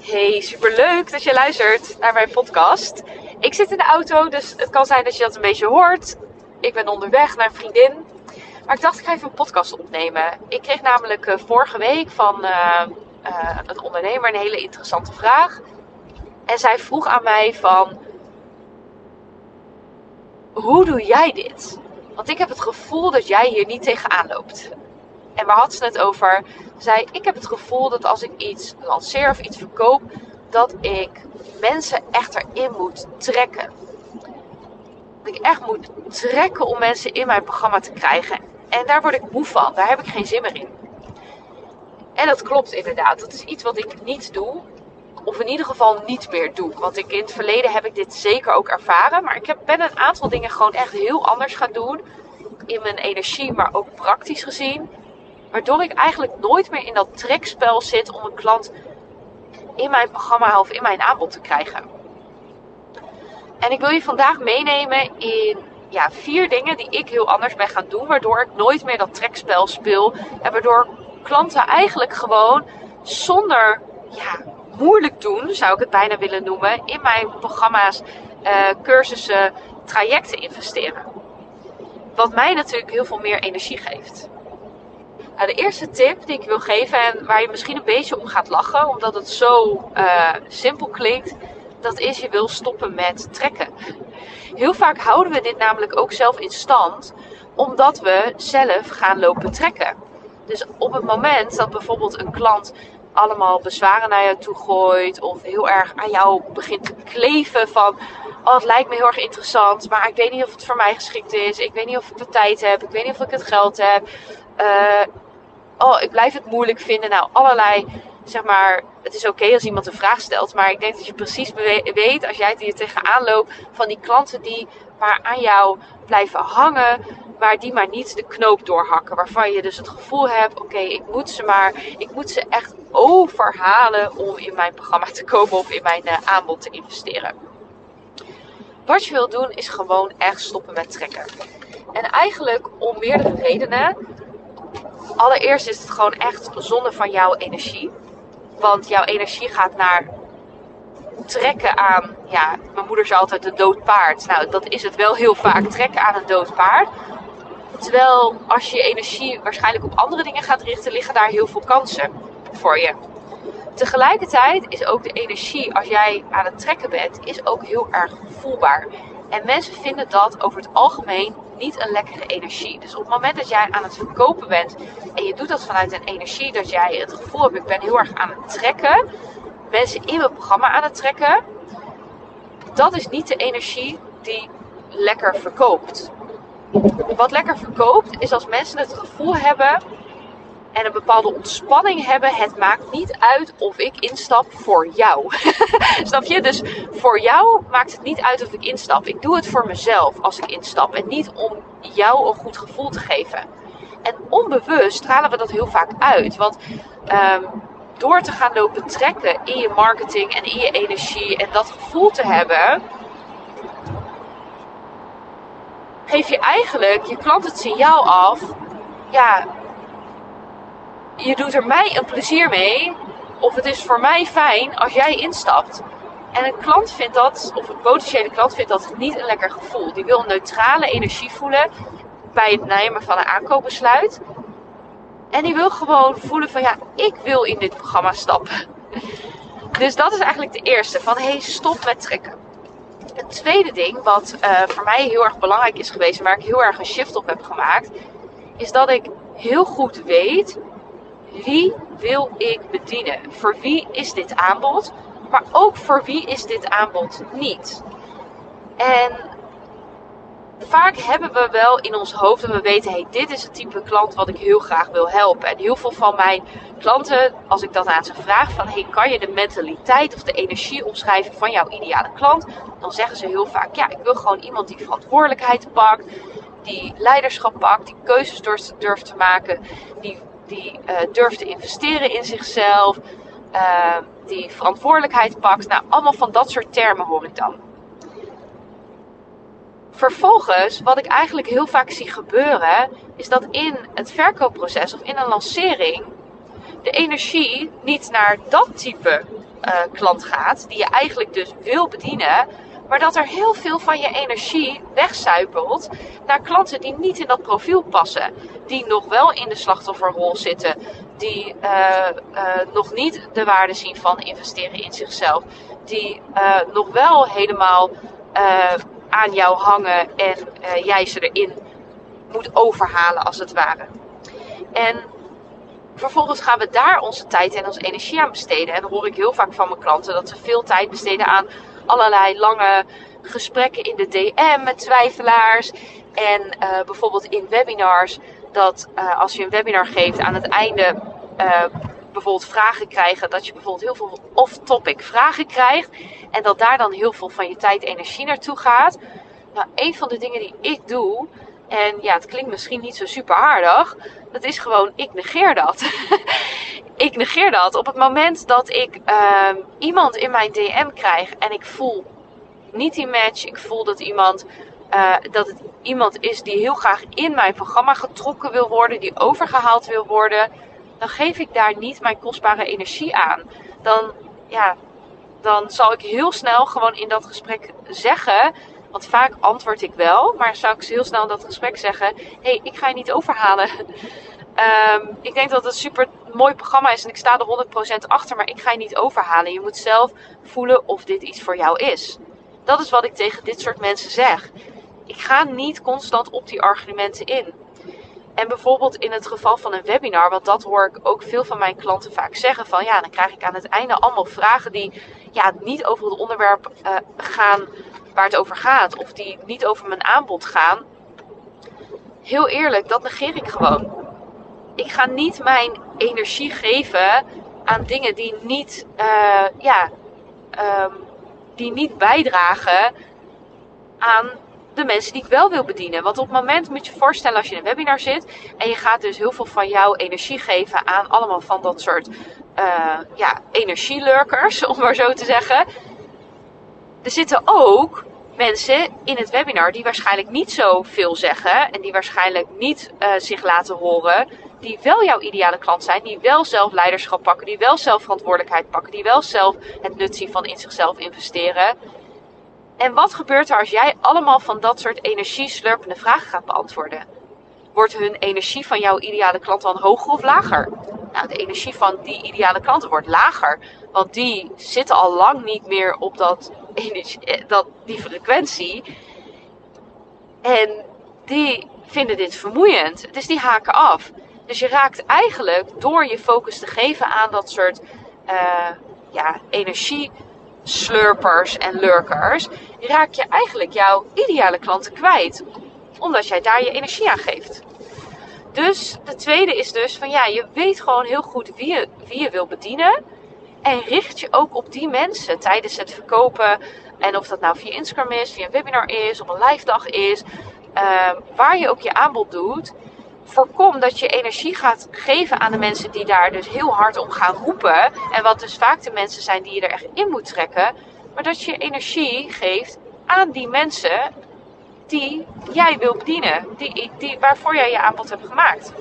Hey, superleuk dat je luistert naar mijn podcast. Ik zit in de auto, dus het kan zijn dat je dat een beetje hoort. Ik ben onderweg naar een vriendin. Maar ik dacht, ik ga even een podcast opnemen. Ik kreeg namelijk uh, vorige week van uh, uh, een ondernemer een hele interessante vraag. En zij vroeg aan mij van... Hoe doe jij dit? Want ik heb het gevoel dat jij hier niet tegenaan loopt. En waar had ze het over? Zei, ik heb het gevoel dat als ik iets lanceer of iets verkoop, dat ik mensen echt erin moet trekken. Dat ik echt moet trekken om mensen in mijn programma te krijgen. En daar word ik moe van. Daar heb ik geen zin meer in. En dat klopt inderdaad. Dat is iets wat ik niet doe. Of in ieder geval niet meer doe. Want ik, in het verleden heb ik dit zeker ook ervaren. Maar ik heb, ben een aantal dingen gewoon echt heel anders gaan doen. In mijn energie, maar ook praktisch gezien. Waardoor ik eigenlijk nooit meer in dat trekspel zit om een klant in mijn programma of in mijn aanbod te krijgen. En ik wil je vandaag meenemen in ja, vier dingen die ik heel anders ben gaan doen. Waardoor ik nooit meer dat trekspel speel. En waardoor klanten eigenlijk gewoon zonder ja, moeilijk doen, zou ik het bijna willen noemen, in mijn programma's, uh, cursussen, trajecten investeren. Wat mij natuurlijk heel veel meer energie geeft. Nou, de eerste tip die ik wil geven en waar je misschien een beetje om gaat lachen, omdat het zo uh, simpel klinkt, dat is je wil stoppen met trekken. Heel vaak houden we dit namelijk ook zelf in stand, omdat we zelf gaan lopen trekken. Dus op het moment dat bijvoorbeeld een klant allemaal bezwaren naar jou toe gooit, of heel erg aan jou begint te kleven van, oh het lijkt me heel erg interessant, maar ik weet niet of het voor mij geschikt is, ik weet niet of ik de tijd heb, ik weet niet of ik het geld heb. Uh, oh, ik blijf het moeilijk vinden. Nou, allerlei, zeg maar, het is oké als iemand een vraag stelt, maar ik denk dat je precies weet, als jij hier tegenaan loopt, van die klanten die maar aan jou blijven hangen, maar die maar niet de knoop doorhakken. Waarvan je dus het gevoel hebt, oké, ik moet ze maar, ik moet ze echt overhalen om in mijn programma te komen of in mijn uh, aanbod te investeren. Wat je wil doen is gewoon echt stoppen met trekken. En eigenlijk om meerdere redenen. Allereerst is het gewoon echt zonde van jouw energie. Want jouw energie gaat naar trekken aan, ja, mijn moeder zei altijd een dood paard. Nou, dat is het wel heel vaak, trekken aan een dood paard. Terwijl als je je energie waarschijnlijk op andere dingen gaat richten, liggen daar heel veel kansen voor je. Tegelijkertijd is ook de energie, als jij aan het trekken bent, is ook heel erg voelbaar. En mensen vinden dat over het algemeen niet een lekkere energie. Dus op het moment dat jij aan het verkopen bent en je doet dat vanuit een energie dat jij het gevoel hebt, ik ben heel erg aan het trekken, mensen in mijn programma aan het trekken, dat is niet de energie die lekker verkoopt. Wat lekker verkoopt is als mensen het gevoel hebben en een bepaalde ontspanning hebben. Het maakt niet uit of ik instap voor jou. Snap je? Dus voor jou maakt het niet uit of ik instap. Ik doe het voor mezelf als ik instap en niet om jou een goed gevoel te geven. En onbewust stralen we dat heel vaak uit. Want um, door te gaan lopen trekken in je marketing en in je energie en dat gevoel te hebben, geef je eigenlijk je klant het signaal af. Ja, je doet er mij een plezier mee. Of het is voor mij fijn als jij instapt. En een klant vindt dat, of een potentiële klant vindt dat niet een lekker gevoel. Die wil neutrale energie voelen bij het nemen van een aankoopbesluit. En die wil gewoon voelen van ja, ik wil in dit programma stappen. Dus dat is eigenlijk de eerste. Van hey, stop met trekken. Het tweede ding, wat uh, voor mij heel erg belangrijk is geweest, waar ik heel erg een shift op heb gemaakt, is dat ik heel goed weet wie wil ik bedienen? Voor wie is dit aanbod? Maar ook voor wie is dit aanbod niet? En vaak hebben we wel in ons hoofd en we weten, hey, dit is het type klant wat ik heel graag wil helpen. En heel veel van mijn klanten, als ik dat aan ze vraag van, hey, kan je de mentaliteit of de energie omschrijven van jouw ideale klant? Dan zeggen ze heel vaak, ja, ik wil gewoon iemand die verantwoordelijkheid pakt, die leiderschap pakt, die keuzes durft te maken, die die uh, durft te investeren in zichzelf, uh, die verantwoordelijkheid pakt. Nou, allemaal van dat soort termen hoor ik dan. Vervolgens, wat ik eigenlijk heel vaak zie gebeuren, is dat in het verkoopproces of in een lancering de energie niet naar dat type klant gaat, die je eigenlijk dus wil bedienen, maar dat er heel veel van je energie wegzuipelt naar klanten die niet in dat profiel passen. Die nog wel in de slachtofferrol zitten. Die uh, uh, nog niet de waarde zien van investeren in zichzelf. Die uh, nog wel helemaal aan jou hangen en jij ze erin moet overhalen als het ware. En vervolgens gaan we daar onze tijd en onze energie aan besteden. En dan hoor ik heel vaak van mijn klanten dat ze veel tijd besteden aan allerlei lange gesprekken in de DM met twijfelaars. En uh, bijvoorbeeld in webinars, dat uh, als je een webinar geeft aan het einde uh, bijvoorbeeld vragen krijgen, dat je bijvoorbeeld heel veel off-topic vragen krijgt. En dat daar dan heel veel van je tijd en energie naartoe gaat. Nou, een van de dingen die ik doe, en ja, het klinkt misschien niet zo super aardig, dat is gewoon, ik negeer dat. ik negeer dat. Op het moment dat ik uh, iemand in mijn DM krijg en ik voel niet die match, ik voel dat iemand. Uh, dat het iemand is die heel graag in mijn programma getrokken wil worden, die overgehaald wil worden, dan geef ik daar niet mijn kostbare energie aan. Dan, ja, dan zal ik heel snel gewoon in dat gesprek zeggen. Want vaak antwoord ik wel, maar zou ik heel snel in dat gesprek zeggen: Hé, hey, ik ga je niet overhalen. Um, ik denk dat het mooi programma is en ik sta er 100% achter, maar ik ga je niet overhalen. Je moet zelf voelen of dit iets voor jou is. Dat is wat ik tegen dit soort mensen zeg. Ik ga niet constant op die argumenten in. En bijvoorbeeld in het geval van een webinar, want dat hoor ik ook veel van mijn klanten vaak zeggen: van ja, dan krijg ik aan het einde allemaal vragen die ja, niet over het onderwerp uh, gaan waar het over gaat, of die niet over mijn aanbod gaan. Heel eerlijk, dat negeer ik gewoon ik ga niet mijn energie geven aan dingen die niet, uh, ja, um, die niet bijdragen aan de mensen die ik wel wil bedienen. Want op het moment moet je voorstellen als je in een webinar zit en je gaat dus heel veel van jouw energie geven aan allemaal van dat soort uh, ja, energielurkers, om maar zo te zeggen. Er zitten ook mensen in het webinar die waarschijnlijk niet zo veel zeggen en die waarschijnlijk niet uh, zich laten horen die wel jouw ideale klant zijn, die wel zelf leiderschap pakken, die wel zelf verantwoordelijkheid pakken, die wel zelf het nut zien van in zichzelf investeren. En wat gebeurt er als jij allemaal van dat soort energieslurpende vragen gaat beantwoorden? Wordt hun energie van jouw ideale klant dan hoger of lager? Nou, de energie van die ideale klanten wordt lager, want die zitten al lang niet meer op dat, eh, dat, die frequentie. En die vinden dit vermoeiend, dus die haken af. Dus je raakt eigenlijk door je focus te geven aan dat soort uh, ja, energieslurpers en lurkers, raak je eigenlijk jouw ideale klanten kwijt. Omdat jij daar je energie aan geeft. Dus de tweede is dus van ja, je weet gewoon heel goed wie je, wie je wil bedienen. En richt je ook op die mensen tijdens het verkopen. En of dat nou via Instagram is, via een webinar is, of een live dag is. Uh, waar je ook je aanbod doet voorkom dat je energie gaat geven aan de mensen die daar dus heel hard om gaan roepen. En wat dus vaak de mensen zijn die je er echt in moet trekken. Maar dat je energie geeft aan die mensen die jij wil bedienen. Die, die, waarvoor jij je aanbod hebt gemaakt.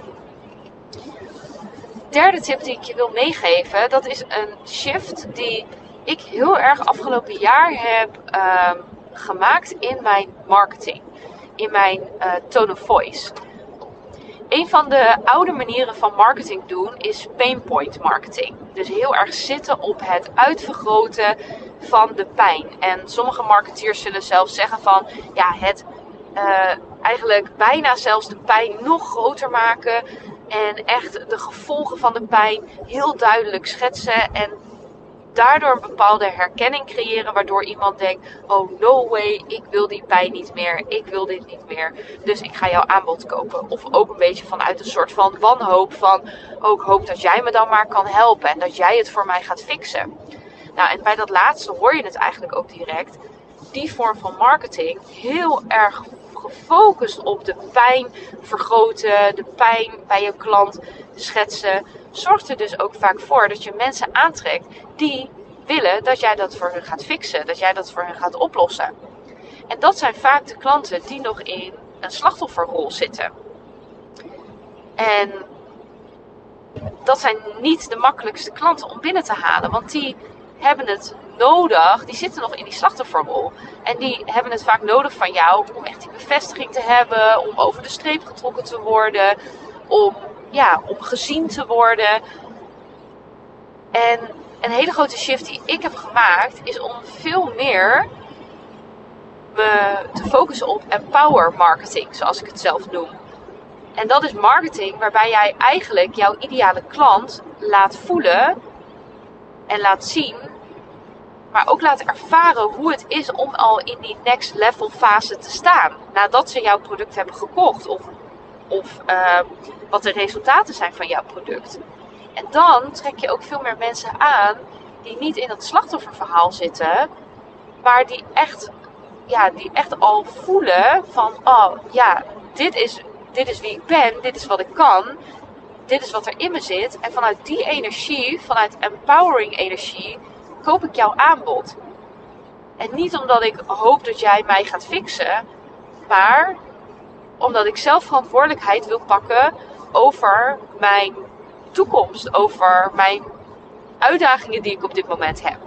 Derde tip die ik je wil meegeven, dat is een shift die ik heel erg afgelopen jaar heb um, gemaakt in mijn marketing. In mijn uh, tone of voice. Een van de oude manieren van marketing doen is painpoint marketing. Dus heel erg zitten op het uitvergroten van de pijn. En sommige marketeers zullen zelfs zeggen van ja, het uh, eigenlijk bijna zelfs de pijn nog groter maken. En echt de gevolgen van de pijn heel duidelijk schetsen. En daardoor een bepaalde herkenning creëren, waardoor iemand denkt: Oh, no way, ik wil die pijn niet meer, ik wil dit niet meer, dus ik ga jouw aanbod kopen. Of ook een beetje vanuit een soort van wanhoop van: Oh, hoop dat jij me dan maar kan helpen en dat jij het voor mij gaat fixen. Nou, en bij dat laatste hoor je het eigenlijk ook direct. Die vorm van marketing heel erg gefocust op de pijn vergroten, de pijn bij je klant schetsen, zorgt er dus ook vaak voor dat je mensen aantrekt die willen dat jij dat voor hen gaat fixen, dat jij dat voor hen gaat oplossen. En dat zijn vaak de klanten die nog in een slachtofferrol zitten. En dat zijn niet de makkelijkste klanten om binnen te halen, want die hebben het nodig, die zitten nog in die slachtofferrol. En die hebben het vaak nodig van jou om echt die bevestiging te hebben, om over de streep getrokken te worden, om, ja, om gezien te worden. En een hele grote shift die ik heb gemaakt is om veel meer me te focussen op empower marketing, zoals ik het zelf noem. En dat is marketing waarbij jij eigenlijk jouw ideale klant laat voelen en laat zien, maar ook laat ervaren hoe het is om al in die next level fase te staan. Nadat ze jouw product hebben gekocht of, of uh, wat de resultaten zijn van jouw product. En dan trek je ook veel meer mensen aan die niet in dat slachtofferverhaal zitten, maar die echt, ja, die echt al voelen van, oh ja, dit is, dit is wie ik ben, dit is wat ik kan, dit is wat er in me zit. En vanuit die energie, vanuit empowering energie, koop ik jouw aanbod. En niet omdat ik hoop dat jij mij gaat fixen, maar omdat ik zelf verantwoordelijkheid wil pakken over mijn toekomst, over mijn uitdagingen die ik op dit moment heb.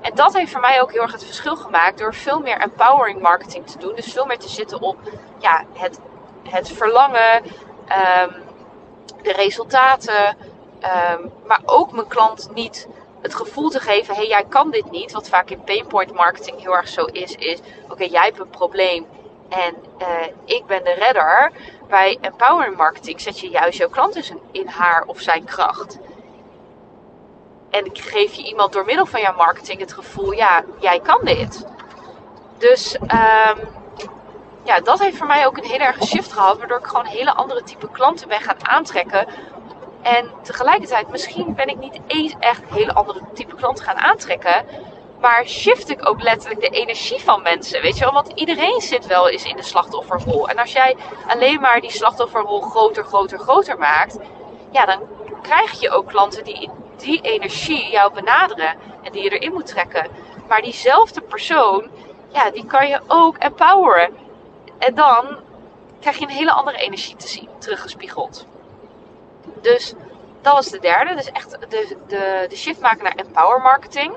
En dat heeft voor mij ook heel erg het verschil gemaakt door veel meer empowering marketing te doen. Dus veel meer te zitten op ja, het, het verlangen, um, de resultaten, um, maar ook mijn klant niet het gevoel te geven: hé, hey, jij kan dit niet. Wat vaak in painpoint marketing heel erg zo is: is oké, jij hebt een probleem en uh, ik ben de redder. Bij empowering marketing zet je juist jouw klant in haar of zijn kracht. En geef je iemand door middel van jouw marketing het gevoel: ja, jij kan dit. Dus um, ja, dat heeft voor mij ook een hele erge shift gehad. Waardoor ik gewoon hele andere type klanten ben gaan aantrekken. En tegelijkertijd, misschien ben ik niet eens echt hele andere type klanten gaan aantrekken. Maar shift ik ook letterlijk de energie van mensen. Weet je wel, want iedereen zit wel eens in de slachtofferrol. En als jij alleen maar die slachtofferrol groter, groter, groter maakt. Ja, dan krijg je ook klanten die die energie jou benaderen. En die je erin moet trekken. Maar diezelfde persoon, ja, die kan je ook empoweren. En dan krijg je een hele andere energie te zien, teruggespiegeld. Dus dat was de derde. Dus echt de, de, de shift maken naar empower marketing.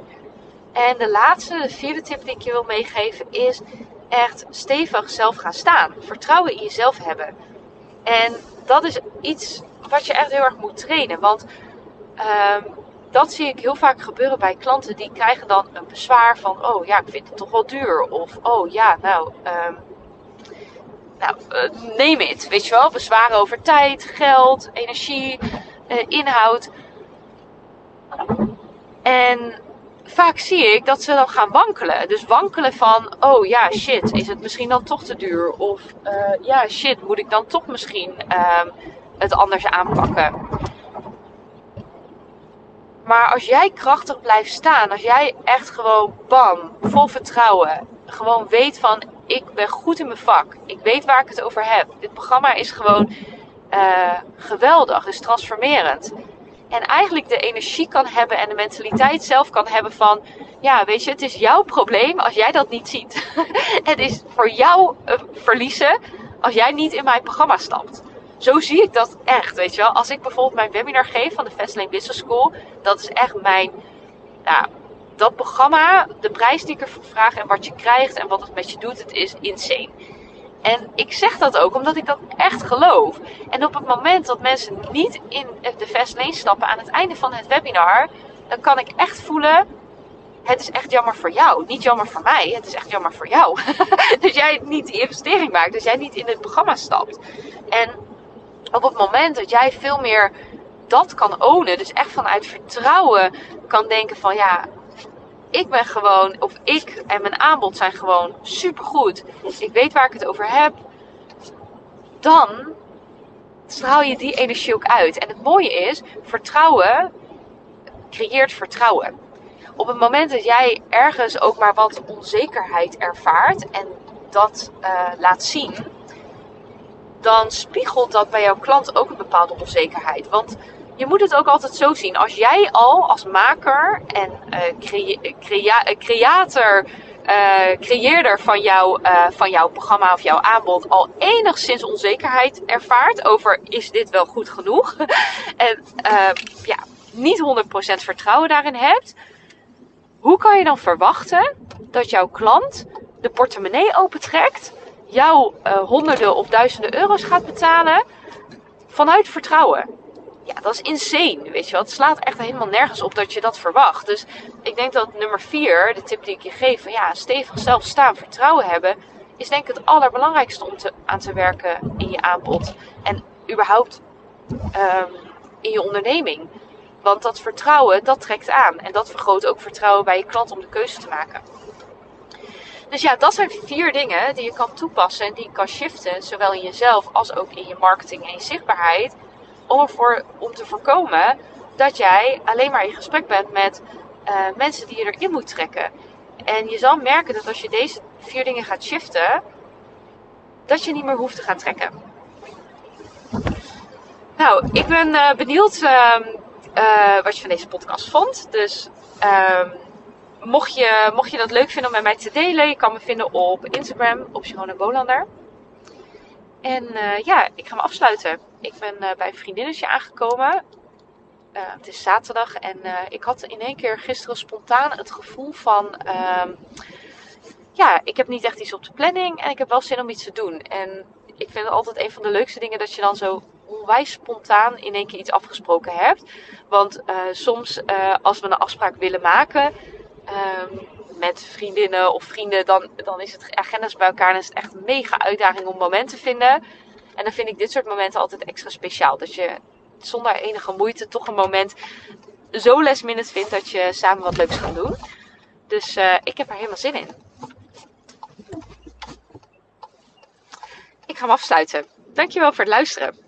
En de laatste, de vierde tip die ik je wil meegeven is echt stevig zelf gaan staan. Vertrouwen in jezelf hebben. En dat is iets wat je echt heel erg moet trainen. Want um, dat zie ik heel vaak gebeuren bij klanten. Die krijgen dan een bezwaar van: Oh ja, ik vind het toch wel duur. Of Oh ja, nou, um, nou, uh, neem het, weet je wel. Bezwaren over tijd, geld, energie, uh, inhoud. En vaak zie ik dat ze dan gaan wankelen. Dus wankelen van, oh ja, shit, is het misschien dan toch te duur? Of uh, ja, shit, moet ik dan toch misschien uh, het anders aanpakken? Maar als jij krachtig blijft staan, als jij echt gewoon bam, vol vertrouwen, gewoon weet van ik ben goed in mijn vak. Ik weet waar ik het over heb. Dit programma is gewoon uh, geweldig, is transformerend. En eigenlijk de energie kan hebben en de mentaliteit zelf kan hebben van, ja, weet je, het is jouw probleem als jij dat niet ziet. het is voor jou een verliezen als jij niet in mijn programma stapt. Zo zie ik dat echt, weet je wel. Als ik bijvoorbeeld mijn webinar geef van de Fastlane Business School, dat is echt mijn, nou, dat programma, de prijs die ik ervoor vraag en wat je krijgt en wat het met je doet, het is insane. En ik zeg dat ook omdat ik dat echt geloof. En op het moment dat mensen niet in de Fastlane stappen aan het einde van het webinar, dan kan ik echt voelen, het is echt jammer voor jou. Niet jammer voor mij, het is echt jammer voor jou. dus jij niet die investering maakt, dus jij niet in het programma stapt. En op het moment dat jij veel meer dat kan ownen, dus echt vanuit vertrouwen kan denken van ja, ik ben gewoon, of ik en mijn aanbod zijn gewoon supergoed. Ik weet waar ik het over heb. Dan straal je die energie ook uit. En het mooie is, vertrouwen creëert vertrouwen. Op het moment dat jij ergens ook maar wat onzekerheid ervaart en dat uh, laat zien, dan spiegelt dat bij jouw klant ook een bepaalde onzekerheid. Want je moet het ook altijd zo zien. Als jij al als maker en uh, crea creator, uh, creëerder van, van jouw programma of jouw aanbod al enigszins onzekerheid ervaart over is dit wel goed genoeg. en ja, niet 100% vertrouwen daarin hebt. hoe kan je dan verwachten dat jouw klant de portemonnee opentrekt, jou uh, honderden of duizenden euro's gaat betalen vanuit vertrouwen? Ja, dat is insane, weet je wel. Het slaat echt helemaal nergens op dat je dat verwacht. Dus ik denk dat nummer vier, de tip die ik je geef, van ja, stevig zelfstaan, vertrouwen hebben, is denk ik het allerbelangrijkste om te, aan te werken in je aanbod. En überhaupt um, in je onderneming. Want dat vertrouwen, dat trekt aan. En dat vergroot ook vertrouwen bij je klant om de keuze te maken. Dus ja, dat zijn vier dingen die je kan toepassen en die je kan shiften, zowel in jezelf als ook in je marketing en je zichtbaarheid, om, ervoor, om te voorkomen dat jij alleen maar in gesprek bent met uh, mensen die je erin moet trekken. En je zal merken dat als je deze vier dingen gaat shiften, dat je niet meer hoeft te gaan trekken. Nou, ik ben uh, benieuwd uh, uh, wat je van deze podcast vond. Dus ehm, mocht, je, mocht je dat leuk vinden om met mij te delen, je kan me vinden op Instagram, op Sharona Bolander. En eh, ja, ik ga me afsluiten. Ik ben bij een vriendinnetje aangekomen. het is zaterdag en ik had in één keer gisteren spontaan het gevoel van... Ehm, ja, ik heb niet echt iets op de planning en ik heb wel zin om iets te doen. En ik vind het altijd een van de leukste dingen dat je dan zo onwijs spontaan in één keer iets afgesproken hebt. Want soms als we een afspraak willen maken um, met vriendinnen of vrienden, dan, dan is het agenda's bij elkaar en is het echt mega uitdaging om momenten te vinden. En dan vind ik dit soort momenten altijd extra speciaal. Dat je zonder enige moeite toch een moment zo minute vindt dat je samen wat leuks kan doen. Dus uh, ik heb er helemaal zin in. Ik ga hem afsluiten. Dankjewel voor het luisteren.